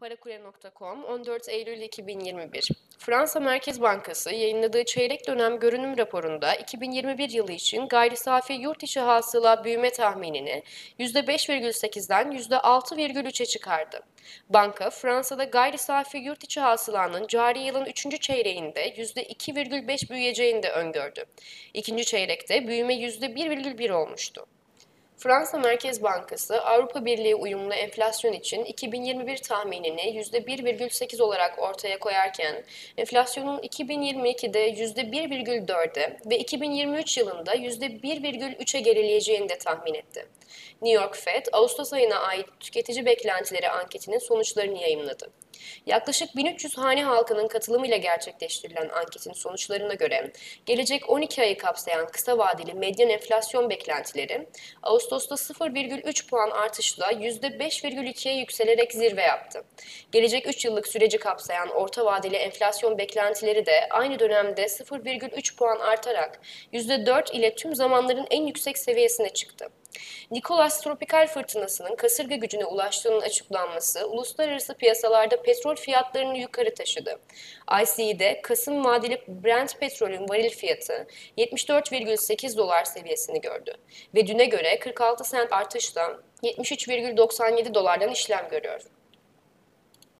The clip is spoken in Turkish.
Parakule.com 14 Eylül 2021 Fransa Merkez Bankası yayınladığı çeyrek dönem görünüm raporunda 2021 yılı için gayri safi yurt içi hasıla büyüme tahminini %5,8'den %6,3'e çıkardı. Banka, Fransa'da gayri safi yurt içi hasılanın cari yılın 3. çeyreğinde %2,5 büyüyeceğini de öngördü. İkinci çeyrekte büyüme %1,1 olmuştu. Fransa Merkez Bankası Avrupa Birliği uyumlu enflasyon için 2021 tahminini %1,8 olarak ortaya koyarken enflasyonun 2022'de %1,4'e ve 2023 yılında %1,3'e gerileyeceğini de tahmin etti. New York Fed, Ağustos ayına ait tüketici beklentileri anketinin sonuçlarını yayımladı. Yaklaşık 1300 hane halkının katılımıyla gerçekleştirilen anketin sonuçlarına göre gelecek 12 ayı kapsayan kısa vadeli medyan enflasyon beklentileri Ağustos'ta 0,3 puan artışla %5,2'ye yükselerek zirve yaptı. Gelecek 3 yıllık süreci kapsayan orta vadeli enflasyon beklentileri de aynı dönemde 0,3 puan artarak %4 ile tüm zamanların en yüksek seviyesine çıktı. Nicholas tropikal fırtınasının kasırga gücüne ulaştığının açıklanması uluslararası piyasalarda petrol fiyatlarını yukarı taşıdı. ICE'de Kasım vadeli Brent petrolün varil fiyatı 74,8 dolar seviyesini gördü ve düne göre 46 sent artışla 73,97 dolardan işlem görüyor.